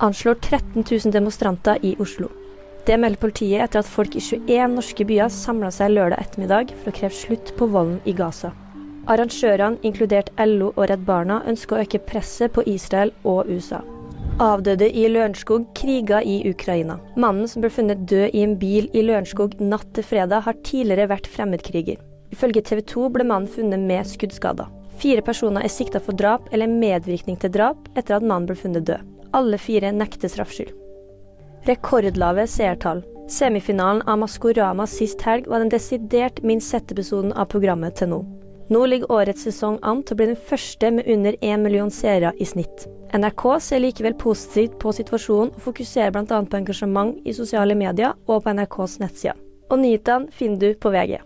anslår 13 000 demonstranter i Oslo. Det melder politiet etter at folk i 21 norske byer samla seg lørdag ettermiddag for å kreve slutt på volden i Gaza. Arrangørene, inkludert LO og Redd Barna, ønsker å øke presset på Israel og USA. Avdøde i Lørenskog kriga i Ukraina. Mannen som ble funnet død i en bil i Lørenskog natt til fredag, har tidligere vært fremmedkriger. Ifølge TV 2 ble mannen funnet med skuddskader. Fire personer er sikta for drap eller medvirkning til drap etter at mannen ble funnet død. Alle fire nekter straffskyld. Rekordlave seertall. Semifinalen av Maskorama sist helg var den desidert minst sette episoden av programmet til nå. Nå ligger årets sesong an til å bli den første med under én million seere i snitt. NRK ser likevel positivt på situasjonen og fokuserer bl.a. på engasjement i sosiale medier og på NRKs nettsider. Og nyhetene finner du på VG.